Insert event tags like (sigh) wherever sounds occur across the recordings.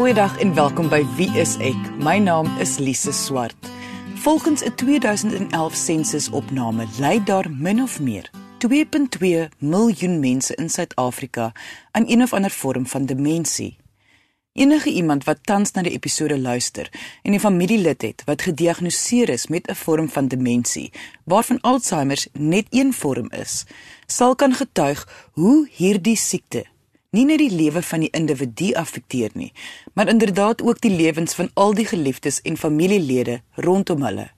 Goeiedag en welkom by Wie is ek? My naam is Lise Swart. Volgens 'n 2011 sensusopname ly daar min of meer 2.2 miljoen mense in Suid-Afrika aan een of ander vorm van demensie. Enige iemand wat tans na die episode luister en 'n familielid het wat gediagnoseer is met 'n vorm van demensie, waarvan Alzheimer net een vorm is, sal kan getuig hoe hierdie siekte nie net die lewe van die individu affekteer nie, maar inderdaad ook die lewens van al die geliefdes en familielede rondom hulle.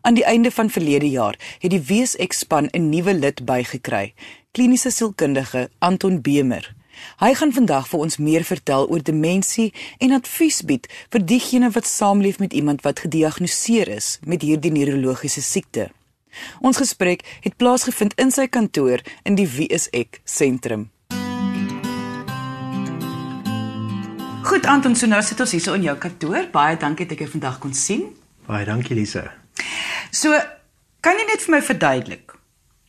Aan die einde van verlede jaar het die WSX span 'n nuwe lid bygekry, kliniese sielkundige Anton Bemer. Hy gaan vandag vir ons meer vertel oor demensie en advies bied vir diegene wat saamleef met iemand wat gediagnoseer is met hierdie neurologiese siekte. Ons gesprek het plaasgevind in sy kantoor in die WSX sentrum. Goed Anton, so nou sit ons hier so in jou kantoor. Baie dankie dat ek jou vandag kon sien. Baie dankie Lise. So, kan jy net vir my verduidelik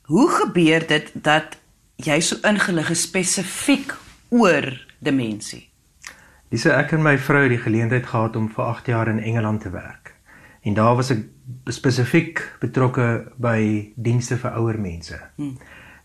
hoe gebeur dit dat jy so ingelig is spesifiek oor demensie? Lise, ek en my vrou het die geleentheid gehad om vir 8 jaar in Engeland te werk. En daar was ek spesifiek betrokke by dienste vir ouer mense. Hmm.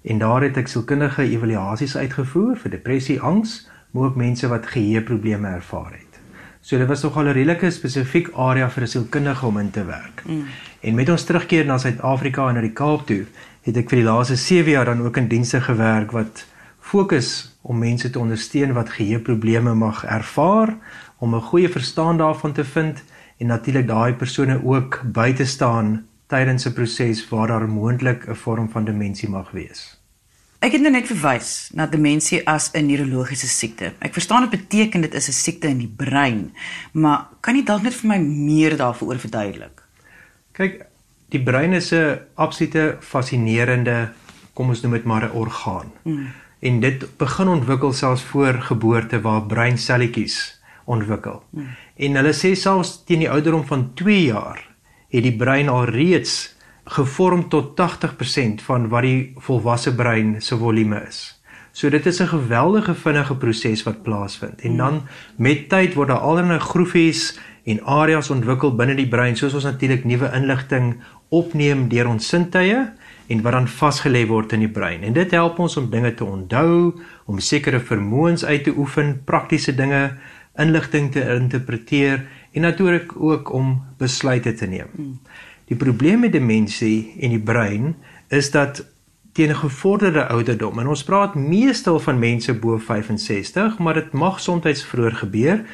En daar het ek sielkundige evaluasies uitgevoer vir depressie, angs maar ook mense wat geheueprobleme ervaar het. So dit was nogal 'n redelike spesifiek area vir 'n sielkundige om in te werk. Mm. En met ons terugkeer na Suid-Afrika en na die Kaap toe, het ek vir die laaste 7 jaar dan ook in dienste gewerk wat fokus om mense te ondersteun wat geheueprobleme mag ervaar, om 'n goeie verstaan daarvan te vind en natuurlik daai persone ook by te staan tydens 'n proses waar daar moontlik 'n vorm van demensie mag wees. Ek het nou net verwys na demensie as 'n neurologiese siekte. Ek verstaan dit beteken dit is 'n siekte in die brein, maar kan jy dalk net vir my meer daaroor verduidelik? Kyk, die brein is 'n absolute fascinerende, kom ons noem dit maar 'n orgaan. Hmm. En dit begin ontwikkel selfs voor geboorte waar breinselletjies ontwikkel. Hmm. En hulle sê selfs teen die ouderdom van 2 jaar het die brein al reeds gevorm tot 80% van wat die volwasse brein se volume is. So dit is 'n geweldige vinnige proses wat plaasvind. En dan met tyd word daar allerlei groefies en areas ontwikkel binne die brein soos ons natuurlik nuwe inligting opneem deur ons sintuie en wat dan vasgelê word in die brein. En dit help ons om dinge te onthou, om sekere vermoëns uit te oefen, praktiese dinge, inligting te interpreteer en natuurlik ook om besluite te neem. Die probleem met demensie en die brein is dat teen 'n gevorderde ouderdom en ons praat meestal van mense bo 65, maar dit mag soms vroeër gebeur,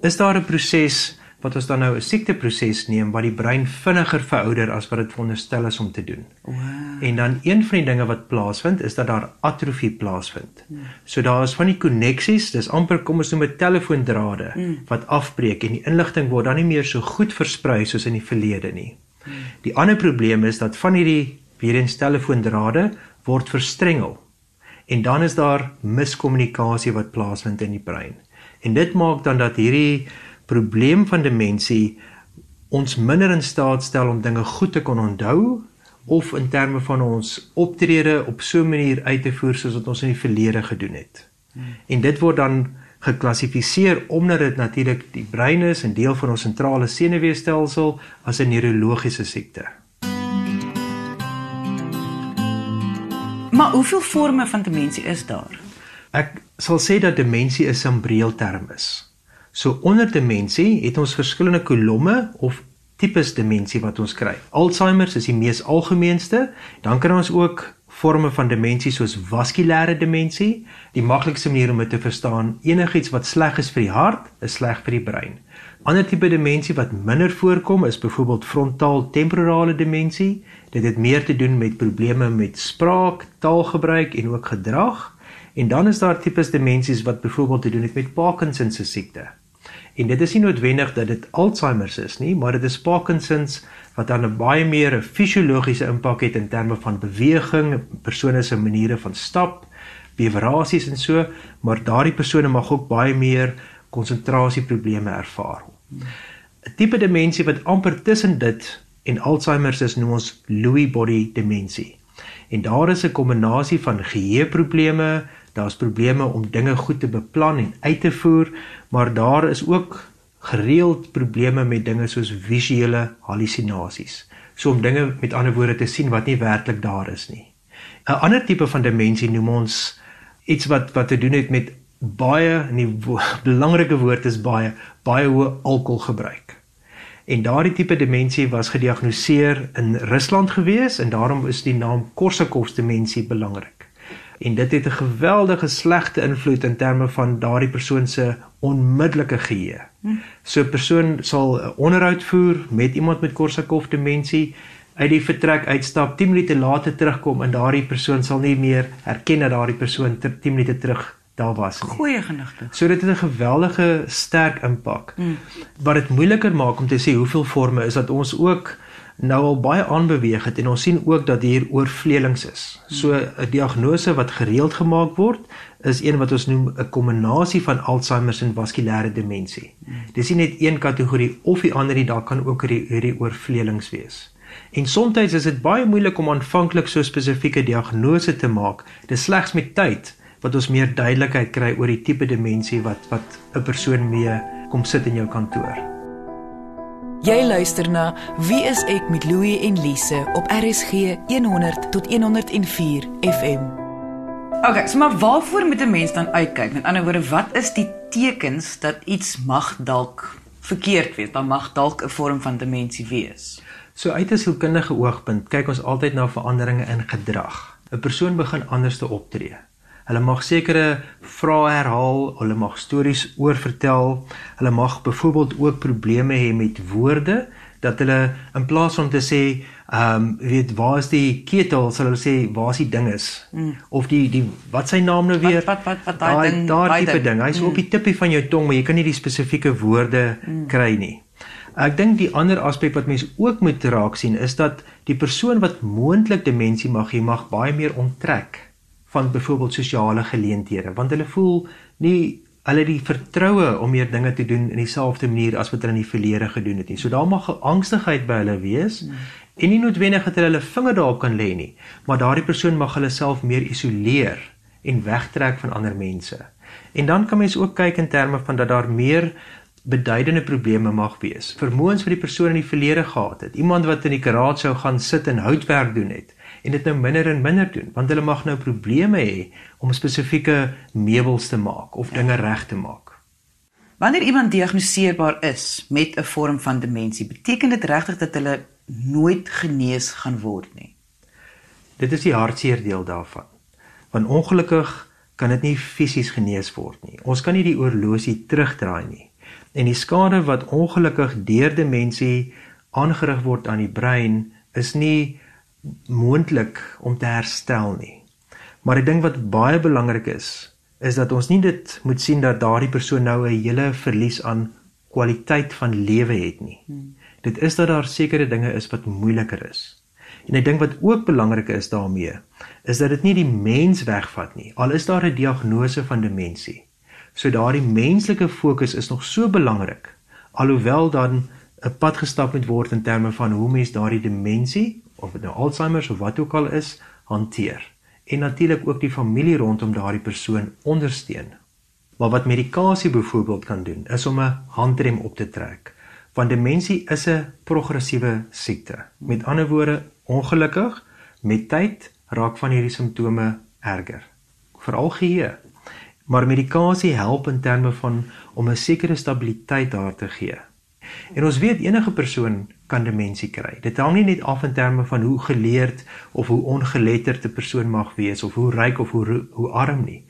is daar 'n proses wat ons dan nou 'n siekteproses neem wat die brein vinniger verouder as wat dit veronderstel is om te doen. Wow. En dan een van die dinge wat plaasvind is dat daar atrofie plaasvind. Mm. So daar is van die koneksies, dis amper kom ons noem dit telefoondrade mm. wat afbreek en die inligting word dan nie meer so goed versprei soos in die verlede nie. Die ander probleem is dat van hierdie weer eens telefoondrade word verstrengel. En dan is daar miskommunikasie wat plaasvind in die brein. En dit maak dan dat hierdie probleem van demensie ons minder in staat stel om dinge goed te kon onthou of in terme van ons optrede op so 'n manier uit te voer soos wat ons in die verlede gedoen het. Hmm. En dit word dan geklassifiseer omdat dit natuurlik die brein is en deel van ons sentrale senuweestelsel as 'n neurologiese siekte. Maar hoeveel forme van demensie is daar? Ek sal sê dat demensie 'n sambreel term is. So onder demensie het ons verskillende kolomme of tipes demensie wat ons kry. Alzheimer is die mees algemeenste, dan kan ons ook forme van demensie soos vaskulêre demensie. Die maklikste manier om dit te verstaan, enigiets wat sleg is vir die hart, is sleg vir die brein. Ander tipe demensie wat minder voorkom is byvoorbeeld frontaal-temporale demensie. Dit het meer te doen met probleme met spraak, taalgebruik en ook gedrag. En dan is daar tipes demensies wat byvoorbeeld te doen het met Parkinson se siekte. En dit is nie noodwendig dat dit Alzheimer is nie, maar dit is Parkinson wat dan 'n baie meer 'n fisiologiese impak het in terme van beweging, persone se maniere van stap, bewerasies en so, maar daardie persone mag ook baie meer konsentrasieprobleme ervaar. 'n Tipe demensie wat amper tussen dit en Alzheimer is, noem ons Lewy body demensie. En daar is 'n kombinasie van geheueprobleme, Daar's probleme om dinge goed te beplan en uit te voer, maar daar is ook gereeld probleme met dinge soos visuele hallusinasies. So om dinge met ander woorde te sien wat nie werklik daar is nie. 'n Ander tipe van demensie noem ons iets wat wat te doen het met baie en die wo (laughs) belangrike woord is baie baie hoë alkoholgebruik. En daardie tipe demensie was gediagnoseer in Rusland gewees en daarom is die naam Korsakoff demensie belangrik. En dit het 'n geweldige slegte invloed in terme van daardie persoon se onmiddellike geheue. So 'n persoon sal 'n onderhoud voer met iemand met Korsakoff demensie uit die vertrek uitstap 10 minute later terugkom en daardie persoon sal nie meer herken dat daardie persoon 10 minute terug daar was nie. Goeie genigte. So dit het 'n geweldige sterk impak. Mm. Wat dit moeiliker maak om te sê hoeveel forme is dat ons ook nou al baie aanbeweeg het en ons sien ook dat hier oorvleelings is. So 'n diagnose wat gereeld gemaak word is een wat ons noem 'n kombinasie van Alzheimer en vaskulêre demensie. Dis nie net een kategorie of die ander nie, daar kan ook hierdie oorvleelings wees. En soms is dit baie moeilik om aanvanklik so spesifieke diagnose te maak. Dis slegs met tyd wat ons meer duidelikheid kry oor die tipe demensie wat wat 'n persoon mee kom sit in jou kantoor. Jy luister na Wie is ek met Louie en Lise op RSG 100 tot 104 FM. Okay, so maar waarvoor moet 'n mens dan uitkyk? Met ander woorde, wat is die tekens dat iets mag dalk verkeerd wees? Dan mag dalk 'n vorm van demensie wees. So uit 'n sielkundige oogpunt kyk ons altyd na veranderinge in gedrag. 'n Persoon begin anders te optree. Hulle mag sekere vrae herhaal, hulle mag stories oorvertel. Hulle mag byvoorbeeld ook probleme hê met woorde dat hulle in plaas van te sê, ehm um, weet waar is die ketel, sal hulle sê waar is die ding is. Mm. Of die die wat sy naam nou weer? Wat wat wat, wat daai ding, daai tipe ding. Hy's mm. op die tippie van jou tong, maar jy kan nie die spesifieke woorde mm. kry nie. Ek dink die ander aspek wat mense ook moet raak sien is dat die persoon wat moontlik demensie mag hê, mag baie meer onttrek van byvoorbeeld sosiale geleenthede want hulle voel nie hulle die vertroue om meer dinge te doen in dieselfde manier as wat hulle in die verlede gedoen het nie. So daar mag angstigheid by hulle wees mm. en nie noodwendig dat hulle hulle vinger daarop kan lê nie, maar daardie persoon mag hulle self meer isoleer en wegtrek van ander mense. En dan kan mens ook kyk in terme van dat daar meer beduidende probleme mag wees. Vermoëns wat die persoon in die verlede gehad het. Iemand wat in die garage sou gaan sit en houtwerk doen het en dit nou minder en minder doen want hulle mag nou probleme hê om spesifieke meubels te maak of dinge reg te maak. Wanneer iemand diagnoseerbaar is met 'n vorm van demensie, beteken dit regtig dat hulle nooit genees gaan word nie. Dit is die hartseer deel daarvan. Want ongelukkig kan dit nie fisies genees word nie. Ons kan nie die oorlosie terugdraai nie. En die skade wat ongelukkig deur demensie aangerig word aan die brein is nie moontlik om te herstel nie. Maar ek dink wat baie belangrik is, is dat ons nie dit moet sien dat daardie persoon nou 'n hele verlies aan kwaliteit van lewe het nie. Hmm. Dit is dat daar sekere dinge is wat moeiliker is. En ek dink wat ook belangrik is daarmee, is dat dit nie die mens wegvat nie. Al is daar 'n diagnose van demensie. So daardie menslike fokus is nog so belangrik, alhoewel dan 'n pad gestap moet word in terme van hoe mens daardie demensie of dit nou Alzheimer of wat ook al is, hanteer. En natuurlik ook die familie rondom daardie persoon ondersteun. Maar wat medikasie byvoorbeeld kan doen, is om 'n handrem op te trek. Want demensie is 'n progressiewe siekte. Met ander woorde, ongelukkig met tyd raak van hierdie simptome erger. Veral geheue. Maar medikasie help in terme van om 'n sekere stabiliteit daar te gee. En ons weet enige persoon kan demensie kry. Dit hang nie net af in terme van hoe geleerd of hoe ongeletterd 'n persoon mag wees of hoe ryk of hoe hoe arm nie.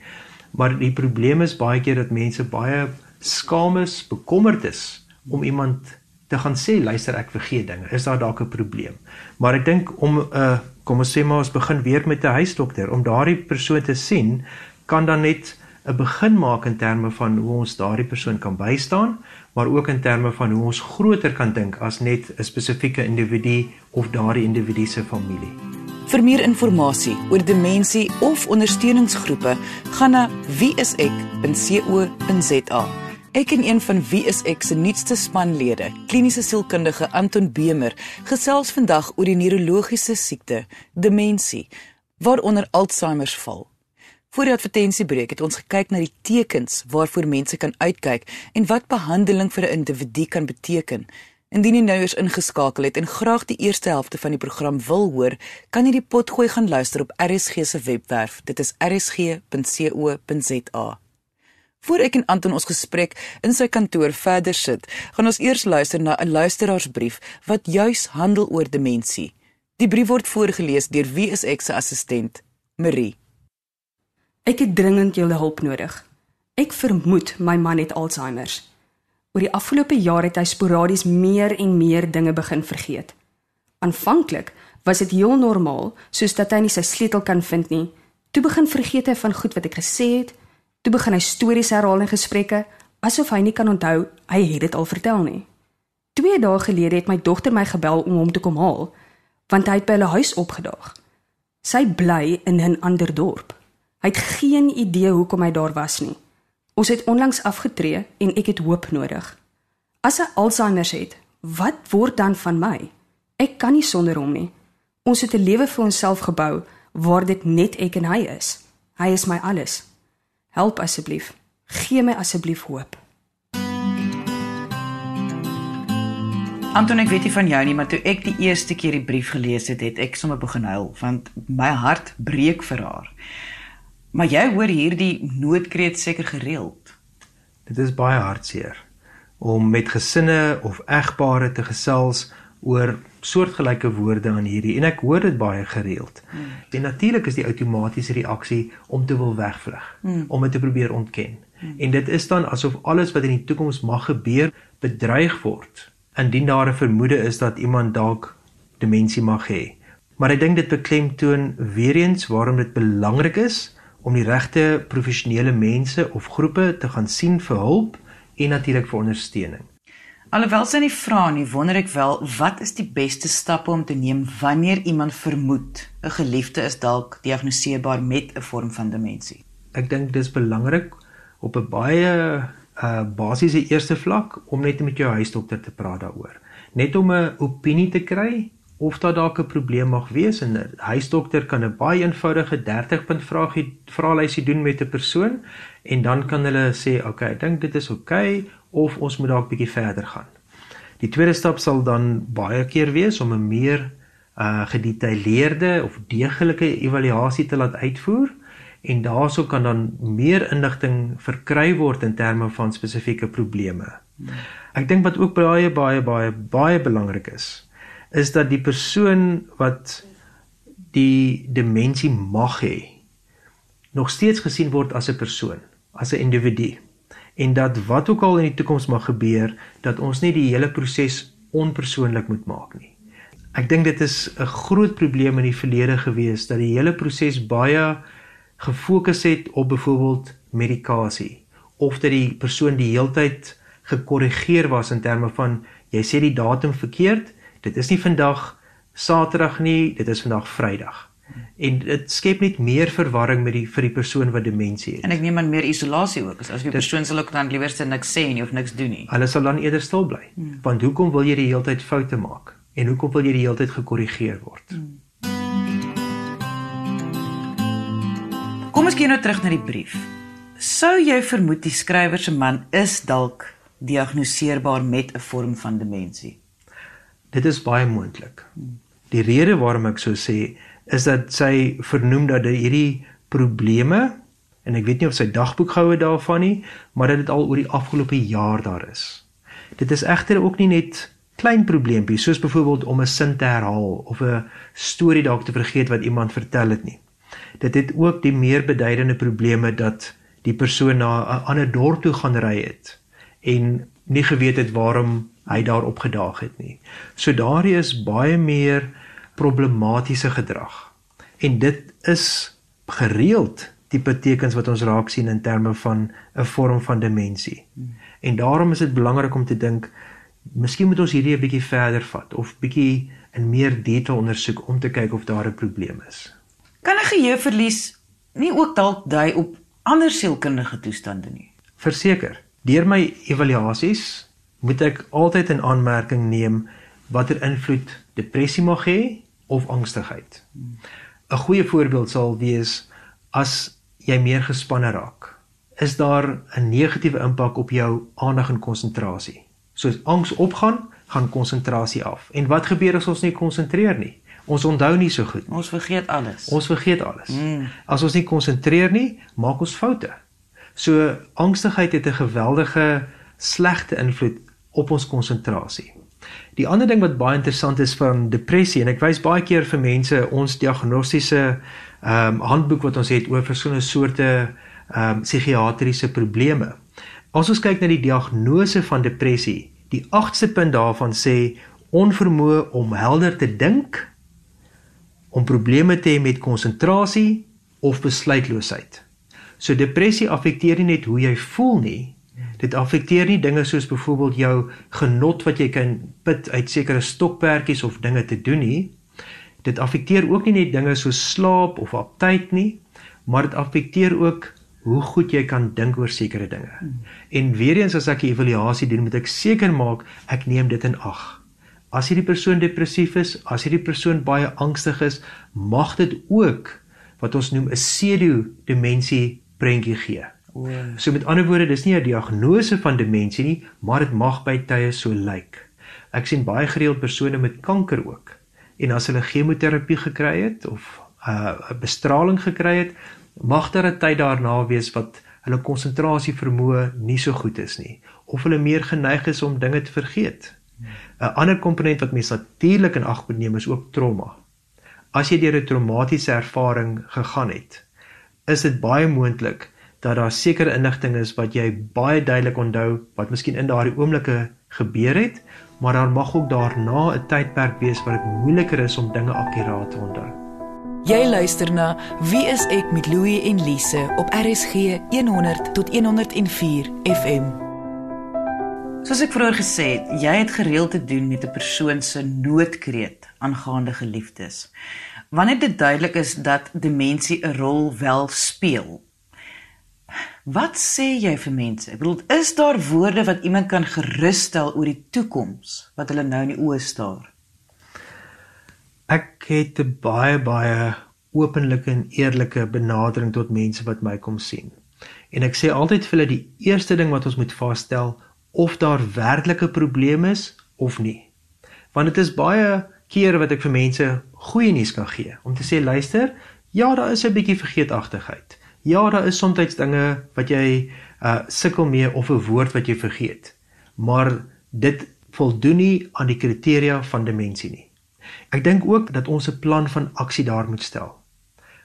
Maar die probleem is baie keer dat mense baie skaam is, bekommerd is om iemand te gaan sê luister ek vergeet dinge. Is daar dalk 'n probleem? Maar ek dink om 'n uh, kom ons sê maar ons begin weer met 'n huisdokter om daardie persoon te sien kan dan net 'n begin maak in terme van hoe ons daardie persoon kan bystaan, maar ook in terme van hoe ons groter kan dink as net 'n spesifieke individu of daardie individu se familie. Vir meer inligting oor demensie of ondersteuningsgroepe, gaan na wieisek.co.za. Ek en een van Wie is ek se nuutste spanlede, kliniese sielkundige Anton Bemer, gesels vandag oor die neurologiese siekte demensie waaronder Alzheimer val. Voor die advertensiebreek het ons gekyk na die tekens waarvoor mense kan uitkyk en wat behandeling vir 'n individu kan beteken. Indien jy nou eers ingeskakel het en graag die eerste helfte van die program wil hoor, kan jy die potgooi gaan luister op RSG se webwerf. Dit is rsg.co.za. Voor ek en Anton ons gesprek in sy kantoor verder sit, gaan ons eers luister na 'n luisteraarsbrief wat juis handel oor demensie. Die brief word voorgeles deur wie is ek se assistent, Marie. Ek het dringend julle hulp nodig. Ek vermoed my man het Alzheimer. Oor die afgelope jaar het hy sporadies meer en meer dinge begin vergeet. Aanvanklik was dit heel normaal, soos dat hy nie sy sleutel kan vind nie. Toe begin vergeet hy van goed wat ek gesê het. Toe begin hy stories herhaal in gesprekke asof hy nie kan onthou hy het dit al vertel nie. 2 dae gelede het my dogter my gebel om hom te kom haal, want hy het by hulle huis opgedaag. Sy bly in 'n ander dorp. Hy het geen idee hoekom hy daar was nie. Ons het onlangs afgetree en ek het hoop nodig. As hy Alzheimer het, wat word dan van my? Ek kan nie sonder hom nie. Ons het 'n lewe vir onsself gebou waar dit net ek en hy is. Hy is my alles. Help asseblief. Gee my asseblief hoop. Anton, ek weet nie van jou nie, maar toe ek die eerste keer die brief gelees het, het ek sommer begin huil want my hart breek vir haar. Maar jy hoor hierdie noodkreet seker gereeld. Dit is baie hartseer om met gesinne of egpare te gesels oor soortgelyke woorde aan hierdie en ek hoor dit baie gereeld. Hmm. En natuurlik is die outomatiese reaksie om te wil wegvlug, hmm. om dit te probeer ontken. Hmm. En dit is dan asof alles wat in die toekoms mag gebeur bedreig word indien daar 'n vermoede is dat iemand dalk demensie mag hê. Maar ek dink dit beklemtoon weer eens waarom dit belangrik is om die regte professionele mense of groepe te gaan sien vir hulp en natuurlik vir ondersteuning. Alhoewel sy nie vra nie, wonder ek wel wat is die beste stappe om te neem wanneer iemand vermoed 'n geliefde is dalk diagnoseerbaar met 'n vorm van demensie. Ek dink dis belangrik op 'n baie uh basiese eerste vlak om net met jou huisdokter te praat daaroor. Net om 'n opinie te kry of daar dalk 'n probleem mag wees en 'n huisdokter kan 'n baie eenvoudige 30 punt vraagie vraelysie doen met 'n persoon en dan kan hulle sê oké, okay, ek dink dit is oké okay, of ons moet dalk bietjie verder gaan. Die tweede stap sal dan baie keer wees om 'n meer uh gedetailleerde of deeglike evaluasie te laat uitvoer en daaroor kan dan meer inligting verkry word in terme van spesifieke probleme. Ek dink wat ook baie baie baie baie belangrik is, is dat die persoon wat die demensie mag hê nog steeds gesien word as 'n persoon, as 'n individu en dat wat ook al in die toekoms mag gebeur, dat ons nie die hele proses onpersoonlik moet maak nie. Ek dink dit is 'n groot probleem in die verlede gewees dat die hele proses baie gefokus het op byvoorbeeld medikasie of dat die persoon die heeltyd gekorrigeer was in terme van jy sê die datum verkeerd, dit is nie vandag Saterdag nie, dit is vandag Vrydag. En dit skep net meer verwarring met die vir die persoon wat demensie het. En ek neem aan meer isolasie ook. As die persoon sal ook dan liewerste niks sê nie of niks doen nie. Hulle sal dan eerder stil bly. Hmm. Want hoekom wil jy die hele tyd foute maak? En hoekom wil jy die hele tyd gekorrigeer word? Hmm. Kom ons kyk nou terug na die brief. Sou jy vermoed die skrywer se man is dalk diagnoseerbaar met 'n vorm van demensie? Dit is baie moontlik. Die rede waarom ek so sê is dat sy vernoem dat hierdie probleme en ek weet nie of sy dagboek gehoue daarvan nie, maar dat dit al oor die afgelope jaar daar is. Dit is egter ook nie net klein probleempies soos byvoorbeeld om 'n sin te herhaal of 'n storie dalk te vergeet wat iemand vertel het nie. Dit het ook die meer beduidende probleme dat die persoon na 'n ander dorp toe gaan ry het en nie geweet het waarom hy daar opgedaag het nie. So daardie is baie meer problematiese gedrag. En dit is gereeld tipe tekens wat ons raak sien in terme van 'n vorm van demensie. En daarom is dit belangrik om te dink miskien moet ons hierdie 'n bietjie verder vat of bietjie in meer detail ondersoek om te kyk of daar 'n probleem is. Kan 'n geheueverlies nie ook dalk dui op ander sielkundige toestande nie? Verseker. Deur my evaluasies moet ek altyd in aanmerking neem watter invloed depressie mag hê of angstigheid. 'n Goeie voorbeeld sal wees as jy meer gespanne raak, is daar 'n negatiewe impak op jou aandag en konsentrasie. Soos angs opgaan, gaan konsentrasie af. En wat gebeur as ons nie konsentreer nie? Ons onthou nie so goed. Ons vergeet alles. Ons vergeet alles. Mm. As ons nie konsentreer nie, maak ons foute. So angstigheid het 'n geweldige slegte invloed op ons konsentrasie. Die ander ding wat baie interessant is van depressie en ek wys baie keer vir mense ons diagnostiese ehm um, handboek wat ons het oor verskillende soorte ehm um, psigiatriese probleme. As ons kyk na die diagnose van depressie, die 8ste punt daarvan sê onvermoë om helder te dink, om probleme te hê met konsentrasie of besluitloosheid. So depressie affekteer nie net hoe jy voel nie, Dit affekteer nie dinge soos byvoorbeeld jou genot wat jy kan put uit sekere stokperdjies of dinge te doen nie. Dit affekteer ook nie net dinge soos slaap of aptyt nie, maar dit affekteer ook hoe goed jy kan dink oor sekere dinge. Hmm. En weer eens as ek 'n evaluasie doen, moet ek seker maak ek neem dit in ag. As hierdie persoon depressief is, as hierdie persoon baie angstig is, mag dit ook wat ons noem 'n pseudo-demensie prentjie gee. So met ander woorde, dis nie 'n diagnose van demensie nie, maar dit mag by tye so lyk. Ek sien baie gereeld persone met kanker ook. En as hulle chemoterapie gekry het of 'n uh, bestraling gekry het, mag daar 'n tyd daarna wees wat hulle konsentrasie vermoë nie so goed is nie of hulle meer geneig is om dinge te vergeet. 'n Ander komponent wat mens natuurlik in ag moet neem is ook trauma. As jy deur 'n traumatiese ervaring gegaan het, is dit baie moontlik dat daar sekere inligting is wat jy baie duidelik onthou wat miskien in daardie oomblikke gebeur het, maar daar mag ook daarna 'n tydperk wees waar dit moeiliker is om dinge akkuraat te onthou. Jy luister na Wie is ek met Louie en Lise op RSG 100 tot 104 FM. Soos ek vroeër gesê het, jy het gereeld te doen met 'n persoon se noodkreet aangaande geliefdes. Wanneer dit duidelik is dat demensie 'n rol wel speel, Wat sê jy vir mense? Ek bedoel, is daar woorde wat iemand kan gerusstel oor die toekoms wat hulle nou in die oë staar? Ek het 'n baie baie openlike en eerlike benadering tot mense wat my kom sien. En ek sê altyd vir hulle die eerste ding wat ons moet vasstel of daar werklike probleme is of nie. Want dit is baie kere wat ek vir mense goeie nuus kan gee om te sê luister, ja, daar is 'n bietjie vergeetachtigheid. Ja, daar is soms dinge wat jy uh sukkel mee of 'n woord wat jy vergeet. Maar dit voldoen nie aan die kriteria van demensie nie. Ek dink ook dat ons 'n plan van aksie daar moet stel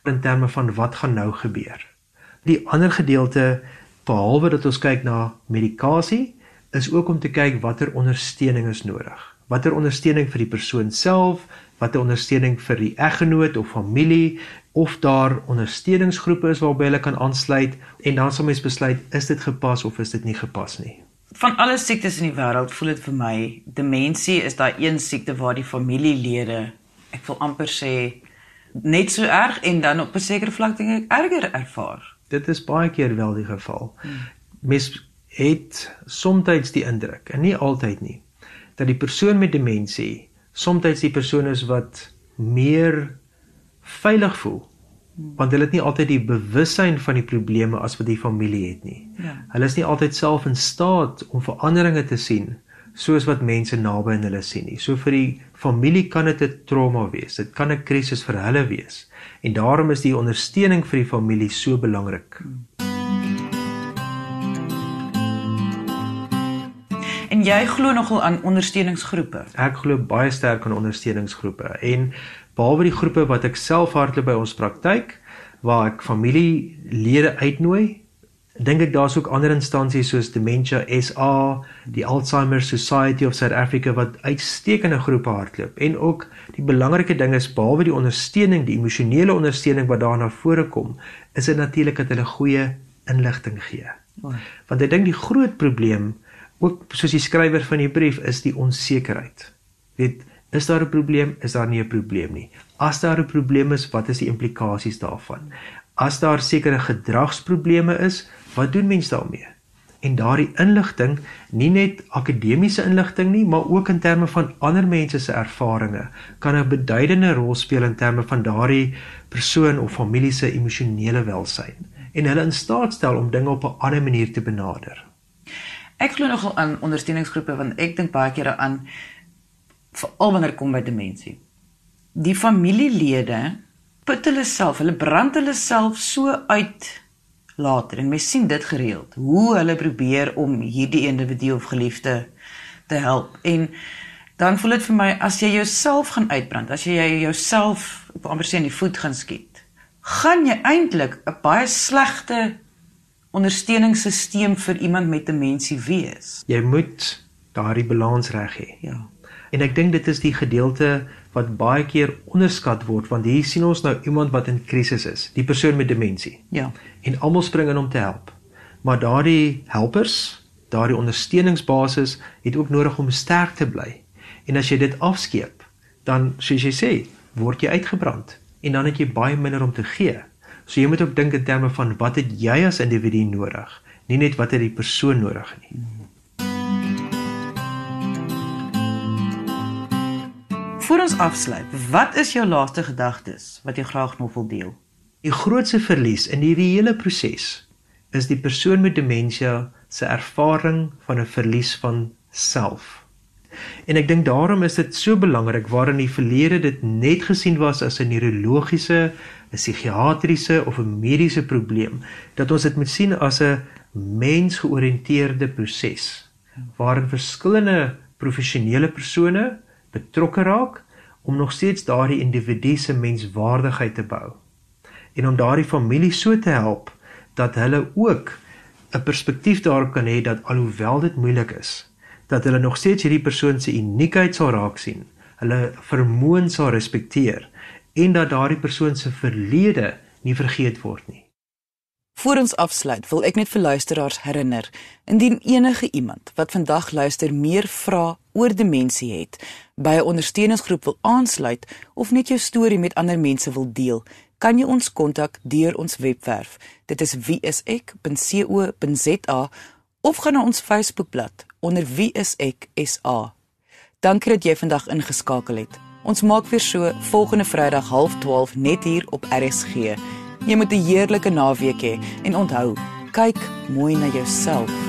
in terme van wat gaan nou gebeur. Die ander gedeelte behalwe dat ons kyk na medikasie is ook om te kyk watter ondersteuning is nodig. Watter ondersteuning vir die persoon self, watter ondersteuning vir die eggenoot of familie, of daar ondersteuningsgroepe is waarby hulle kan aansluit en dan sal mens besluit is dit gepas of is dit nie gepas nie. Van alle siektes in die wêreld voel dit vir my demensie is daai een siekte waar die familielede ek wil amper sê net so erg en dan op 'n sekere vlak dinge erger ervaar. Dit is baie keer wel die geval. Hmm. Mens het soms die indruk en nie altyd nie dat die persoon met demensie soms die persoon is wat meer veilig voel want hulle het nie altyd die bewussyn van die probleme as wat die familie het nie. Ja. Hulle is nie altyd self in staat om veranderinge te sien soos wat mense naby aan hulle sien nie. So vir die familie kan dit 'n trauma wees. Dit kan 'n krisis vir hulle wees. En daarom is die ondersteuning vir die familie so belangrik. En jy glo nogal aan ondersteuningsgroepe? Ek glo baie sterk aan ondersteuningsgroepe en behalwe die groepe wat ek self hardloop by ons praktyk waar ek familielede uitnooi dink ek daar's ook ander instansies soos Dementia SA, die Alzheimer Society of South Africa wat uitstekende groepe hardloop en ook die belangrike ding is behalwe die ondersteuning, die emosionele ondersteuning wat daarna voorkom, is dit natuurlik dat hulle goeie inligting gee. Want ek dink die groot probleem ook soos die skrywer van die brief is die onsekerheid. Weet Is daar 'n probleem? Is daar nie 'n probleem nie? As daar 'n probleem is, wat is die implikasies daarvan? As daar sekere gedragsprobleme is, wat doen mens daarmee? En daardie inligting, nie net akademiese inligting nie, maar ook in terme van ander mense se ervarings, kan 'n beduidende rol speel in terme van daardie persoon of familie se emosionele welsyn. en hulle in staat stel om dinge op 'n ander manier te benader. Ek glo nogal aan ondersteuningsgroepe want ek dink baie keer daaraan veral wanneer kom by demensie. Die familielede put hulle self, hulle brand hulle self so uit later en mens sien dit gereeld hoe hulle probeer om hierdie individu of geliefde te help en dan voel dit vir my as jy jouself gaan uitbrand, as jy jouself op amper sê in die voet gaan skiet, gaan jy eintlik 'n baie slegte ondersteuningssisteem vir iemand met demensie wees. Jy moet daardie balans reg hê. Ja. En ek dink dit is die gedeelte wat baie keer onderskat word want hier sien ons nou iemand wat in krisis is, die persoon met demensie. Ja. En almal spring in om te help. Maar daardie helpers, daardie ondersteuningsbasis het ook nodig om sterk te bly En as jy dit afskeep, dan soos jy sê, word jy uitgebrand en dan het jy baie minder om te gee. So jy moet ook dink in terme van wat het jy as individu nodig, nie net wat het die persoon nodig nie. Voor ons afsluit, wat is jou laaste gedagtes wat jy graag nog wil deel? Die grootste verlies in hierdie hele proses is die persoon met demensie se ervaring van 'n verlies van self. En ek dink daarom is dit so belangrik waar in die verlede dit net gesien was as 'n neurologiese, 'n psigiatriese of 'n mediese probleem, dat ons dit moet sien as 'n mensgeoriënteerde proses waarin verskillende professionele persone betrokke raak om nog steeds daardie individu se menswaardigheid te bou en om daardie familie so te help dat hulle ook 'n perspektief daarop kan hê dat alhoewel dit moeilik is dat hulle nog steeds hierdie persoon se uniekheid sal raak sien, hulle vermoë sal respekteer en dat daardie persoon se verlede nie vergeet word nie. Voor ons afsluit, wil ek net vir luisteraars herinner, indien enige iemand wat vandag luister meer vra oor demensie het, by 'n ondersteuningsgroep wil aansluit of net jou storie met ander mense wil deel, kan jy ons kontak deur ons webwerf. Dit is wieisek.co.za of gaan na ons Facebookblad onder wie is ek SA. Dankie dat jy vandag ingeskakel het. Ons maak weer so volgende Vrydag 12:30 net hier op RSG. Jy moet 'n heerlike naweek hê he, en onthou, kyk mooi na jouself.